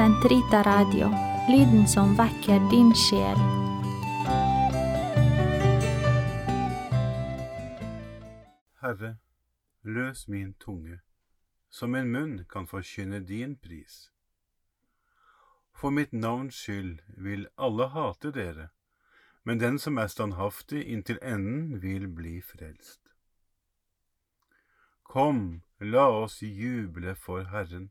Sentrita Radio, lyden som vekker din sjel. Herre, løs min tunge, som min munn kan forkynne din pris. For mitt navns skyld vil alle hate dere, men den som er standhaftig inntil enden, vil bli frelst. Kom, la oss juble for Herren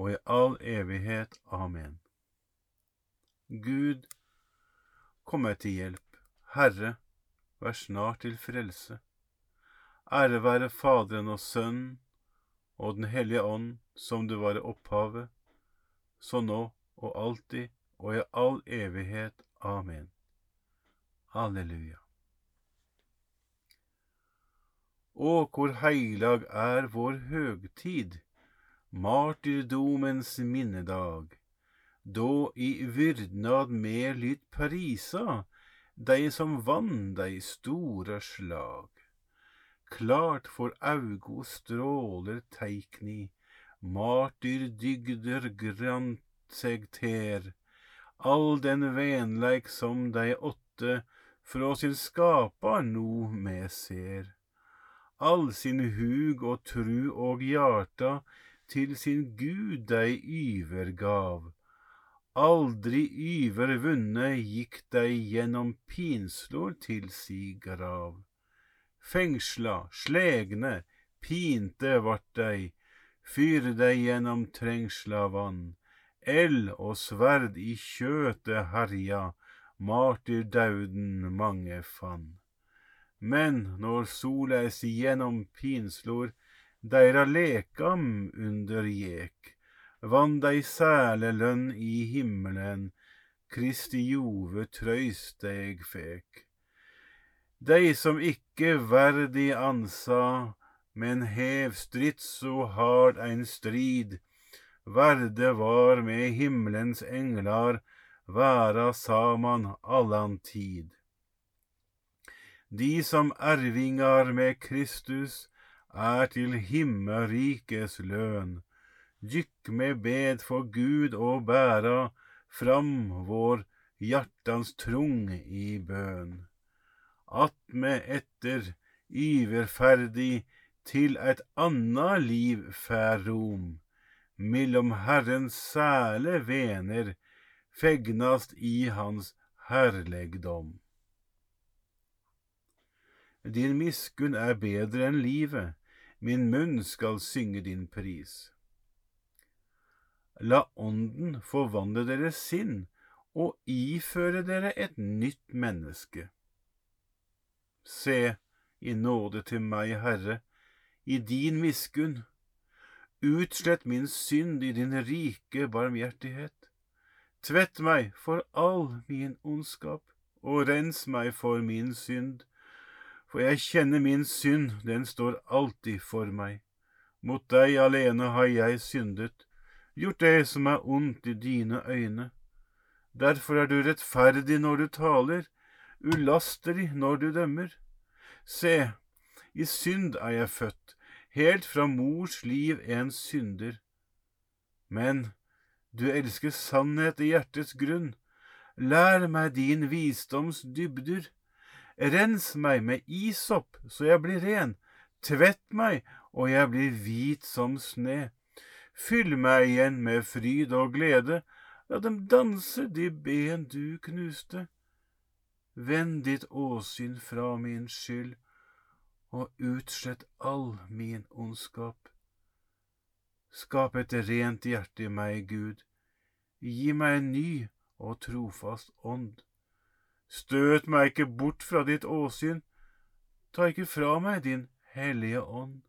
og i all evighet. Amen. Gud, kom meg til hjelp. Herre, vær snart til frelse. Ære være Faderen og Sønnen og Den hellige ånd, som du var i opphavet, så nå og alltid og i all evighet. Amen. Halleluja. Å, hvor heilag er vår høgtid, martyrdomens minnedag, da i vyrdnad med lytt parisa, dei som vann dei store slag. Klart for augo stråler teikni, martyrdygder grant seg ter, all den venleik som dei åtte frå sin skapar no me ser. All sin hug og tru og hjarta til sin Gud dei yvergav. Aldri yver vunne gikk dei gjennom pinslor til si grav. Fengsla, slegne, pinte vart dei, fyr dei gjennom trengsla vann. Eld og sverd i kjøtet herja, martyrdauden mange fann. Men når soleis gjennom pinslor deira lekam under gjek, vann dei sælelønn i himmelen, Kristi jove trøyst eg fek. Dei som ikke verdig ansa, men hev stritt så hard ein strid, verde var med himmelens englar, væra saman allan tid. De som ervingar med Kristus er til himmelrikes løn. Dykk med bed for Gud og bæra fram vår hjartans trung i bøn. Atme etter iverferdig til et anna liv fær rom, mellom Herrens sæle vener, fegnast i Hans herlegdom. Din miskunn er bedre enn livet, min munn skal synge din pris. La Ånden forvandle deres sinn og iføre dere et nytt menneske. Se, i nåde til meg, Herre, i din miskunn. Utslett min synd i din rike barmhjertighet. Tvett meg for all min ondskap, og rens meg for min synd for jeg kjenner min synd, den står alltid for meg. Mot deg alene har jeg syndet, gjort det som er ondt i dine øyne. Derfor er du rettferdig når du taler, ulastelig når du dømmer. Se, i synd er jeg født, helt fra mors liv en synder. Men du elsker sannhet i hjertets grunn. Lær meg din visdoms dybder. Rens meg med isopp så jeg blir ren. Tvett meg og jeg blir hvit som sne. Fyll meg igjen med fryd og glede. La dem danse, de ben du knuste. Vend ditt åsyn fra min skyld, og utslett all min ondskap. Skap et rent hjerte i meg, Gud. Gi meg en ny og trofast ånd. Støt meg ikke bort fra ditt åsyn, ta ikke fra meg din hellige ånd.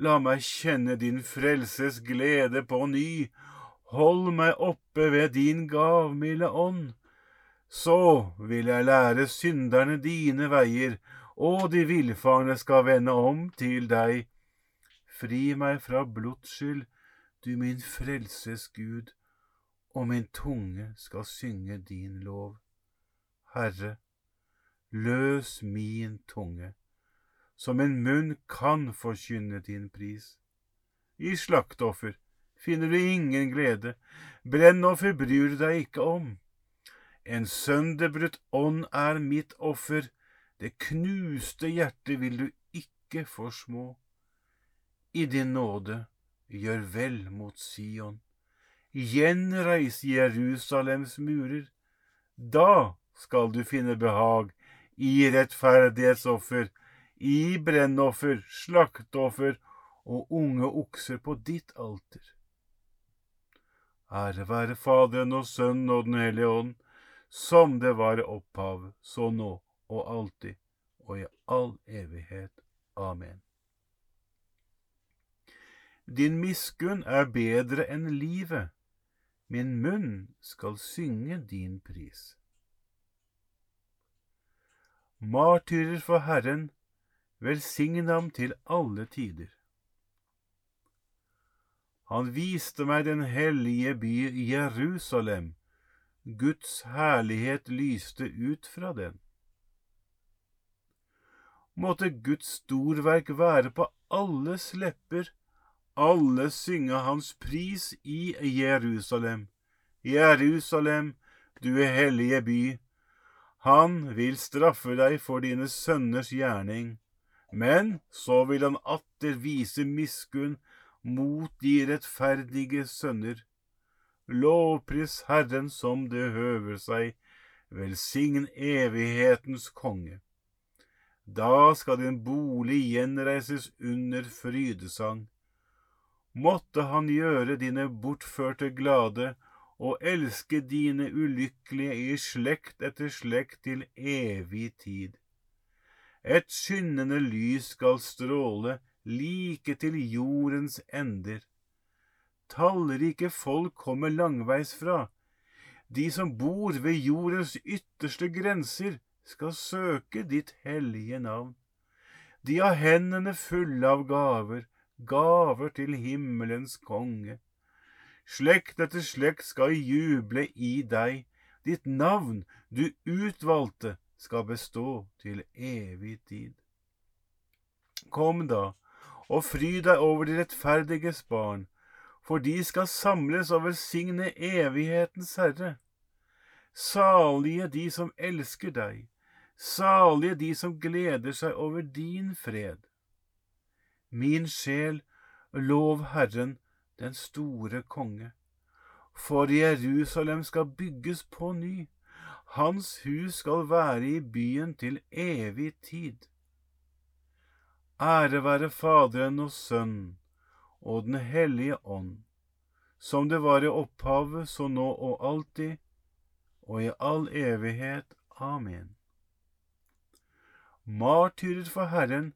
La meg kjenne din frelses glede på ny, hold meg oppe ved din gavmilde ånd. Så vil jeg lære synderne dine veier, og de villfarne skal vende om til deg. Fri meg fra blodsskyld, du min frelses Gud, og min tunge skal synge din lov. Herre, løs min tunge, som en munn kan forkynne din pris. I slakteoffer finner du ingen glede, brennoffer bryr du deg ikke om. En sønderbrutt ånd er mitt offer, det knuste hjertet vil du ikke forsmå. I din nåde gjør vel mot Sion, gjenreis Jerusalems murer. Da skal du finne behag i rettferdighetsoffer, i brennoffer, slakteoffer og unge okser på ditt alter. Ære være Faderen og Sønnen og Den hellige ånd, som det var i opphavet, så nå og alltid og i all evighet. Amen. Din miskunn er bedre enn livet, min munn skal synge din pris. Martyrer for Herren, velsign ham til alle tider. Han viste meg den hellige by Jerusalem, Guds herlighet lyste ut fra den. Måtte Guds storverk være på alles lepper, alle synge hans pris i Jerusalem. Jerusalem, du hellige by. Han vil straffe deg for dine sønners gjerning, men så vil han atter vise miskunn mot de rettferdige sønner. Lovpris Herren som det høver seg, velsign evighetens konge. Da skal din bolig gjenreises under frydesang. Måtte han gjøre dine bortførte glade og elske dine ulykkelige i slekt etter slekt til evig tid. Et skinnende lys skal stråle like til jordens ender Tallrike folk kommer langveisfra. De som bor ved jordens ytterste grenser, skal søke ditt hellige navn. De har hendene fulle av gaver, gaver til himmelens konge. Slekt etter slekt skal juble i deg, ditt navn, du utvalgte, skal bestå til evig tid. Kom da, og fry deg over de rettferdiges barn, for de skal samles og velsigne evighetens Herre. Salige de som elsker deg, salige de som gleder seg over din fred. Min sjel, lov Herren, den store konge. For Jerusalem skal bygges på ny, hans hus skal være i byen til evig tid. Ære være Faderen og Sønnen og Den hellige ånd, som det var i opphavet, så nå og alltid, og i all evighet. Amen. Martyrer for Herren,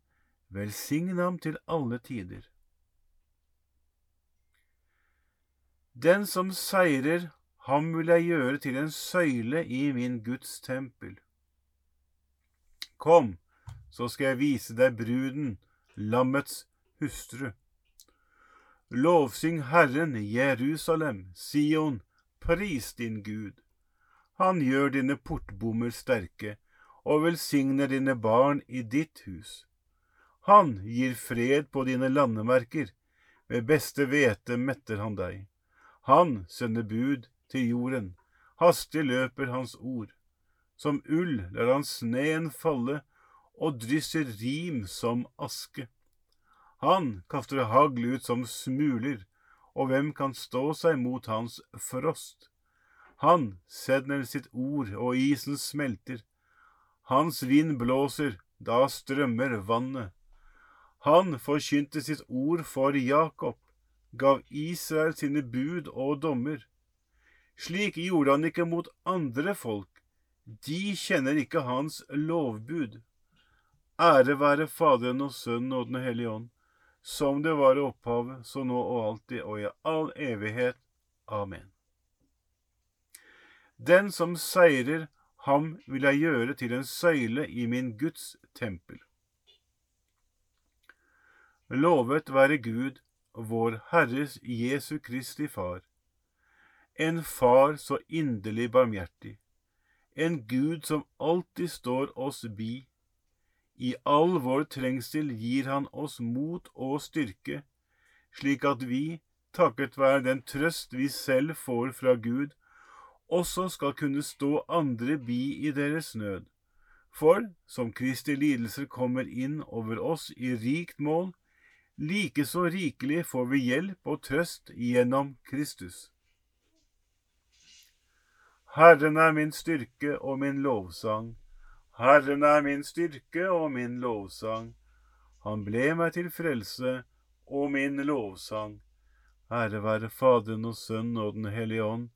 velsign ham til alle tider. Den som seirer, ham vil jeg gjøre til en søyle i min Guds tempel. Kom, så skal jeg vise deg bruden, lammets hustru. Lovsyng Herren, Jerusalem, Sion, pris din Gud. Han gjør dine portbommer sterke og velsigner dine barn i ditt hus. Han gir fred på dine landemerker, med beste hvete metter han deg. Han sender bud til jorden, hastig løper hans ord. Som ull lar han sneen falle og drysser rim som aske. Han kaster hagl ut som smuler, og hvem kan stå seg mot hans frost? Han sender sitt ord, og isen smelter. Hans vind blåser, da strømmer vannet. Han forkynte sitt ord for Jakob, gav Israel sine bud og dommer. Slik gjorde han ikke mot andre folk, de kjenner ikke hans lovbud. Ære være Faderen og Sønnen og Den hellige ånd, som det var i opphavet, så nå og alltid og i all evighet. Amen. Den som seirer, ham vil jeg gjøre til en søyle i min Guds tempel. Lovet være Gud, vår Herres Jesu Kristi Far, en Far så inderlig barmhjertig, en Gud som alltid står oss bi. I all vår trengsel gir Han oss mot og styrke, slik at vi, takket være den trøst vi selv får fra Gud, også skal kunne stå andre bi i deres nød. For som Kristi lidelser kommer inn over oss i rikt mål, like så rikelig får vi hjelp og trøst gjennom Kristus. Herren er min styrke og min lovsang. Herren er min styrke og min lovsang. Han ble meg til frelse og min lovsang. Ære være Faderen og Sønnen og Den hellige ånd.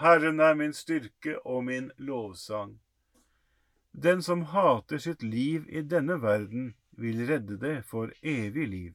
Herren er min styrke og min lovsang. Den som hater sitt liv i denne verden, vil redde det for evig liv.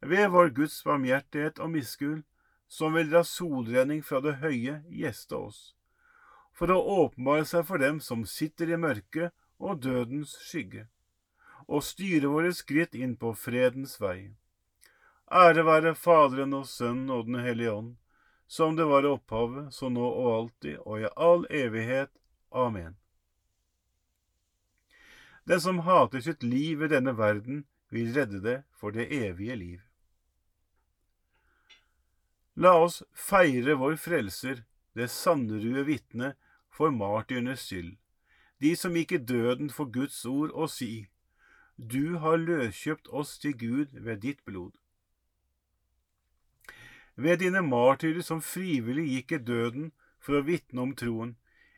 ved vår Guds barmhjertighet og miskunn, som vil dra solrenning fra det høye, gjeste oss, for å åpenbare seg for dem som sitter i mørket og dødens skygge, og styre våre skritt inn på fredens vei. Ære være Faderen og Sønnen og Den hellige ånd, som det var i opphavet, så nå og alltid og i all evighet. Amen. Den som hater sitt liv i denne verden, vil redde det for det evige liv. La oss feire vår Frelser, det sannrue vitne, for martyrenes skyld, de som gikk i døden for Guds ord, og si, Du har løskjøpt oss til Gud ved ditt blod. Ved dine martyrer som frivillig gikk i døden for å vitne om troen,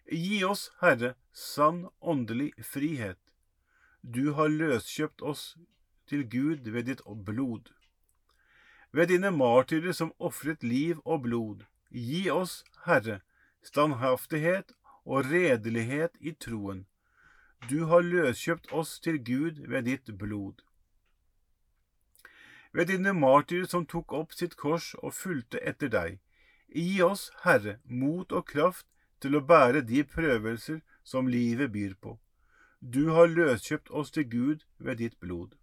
gi oss, Herre, sann åndelig frihet. Du har løskjøpt oss til Gud ved ditt blod ved dine martyrer som ofret liv og blod. Gi oss, Herre, standhaftighet og redelighet i troen. Du har løskjøpt oss til Gud ved ditt blod. Ved dine martyrer som tok opp sitt kors og fulgte etter deg, gi oss, Herre, mot og kraft til å bære de prøvelser som livet byr på. Du har løskjøpt oss til Gud ved ditt blod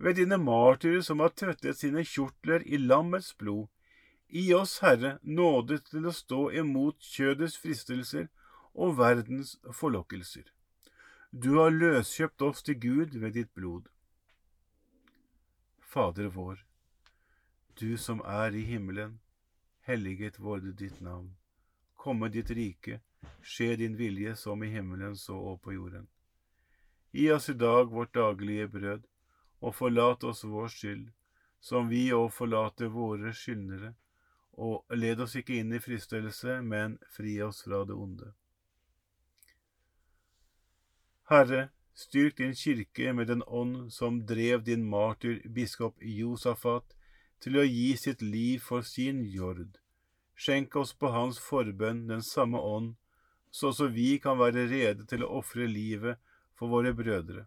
ved dine martyrer som har tøttet sine kjortler i lammets blod. Gi oss, Herre, nåde til å stå imot kjødets fristelser og verdens forlokkelser. Du har løskjøpt oss til Gud ved ditt blod. Fader vår, du som er i himmelen, helliget vorde ditt navn. komme ditt rike, skje din vilje som i himmelen så og på jorden. Gi oss i dag vårt daglige brød, og forlat oss vår skyld, som vi òg forlater våre skyldnere, og led oss ikke inn i fristelse, men fri oss fra det onde. Herre, styrk din kirke med den ånd som drev din martyr biskop Josafat til å gi sitt liv for sin jord. Skjenk oss på hans forbønn den samme ånd, så også vi kan være rede til å ofre livet for våre brødre.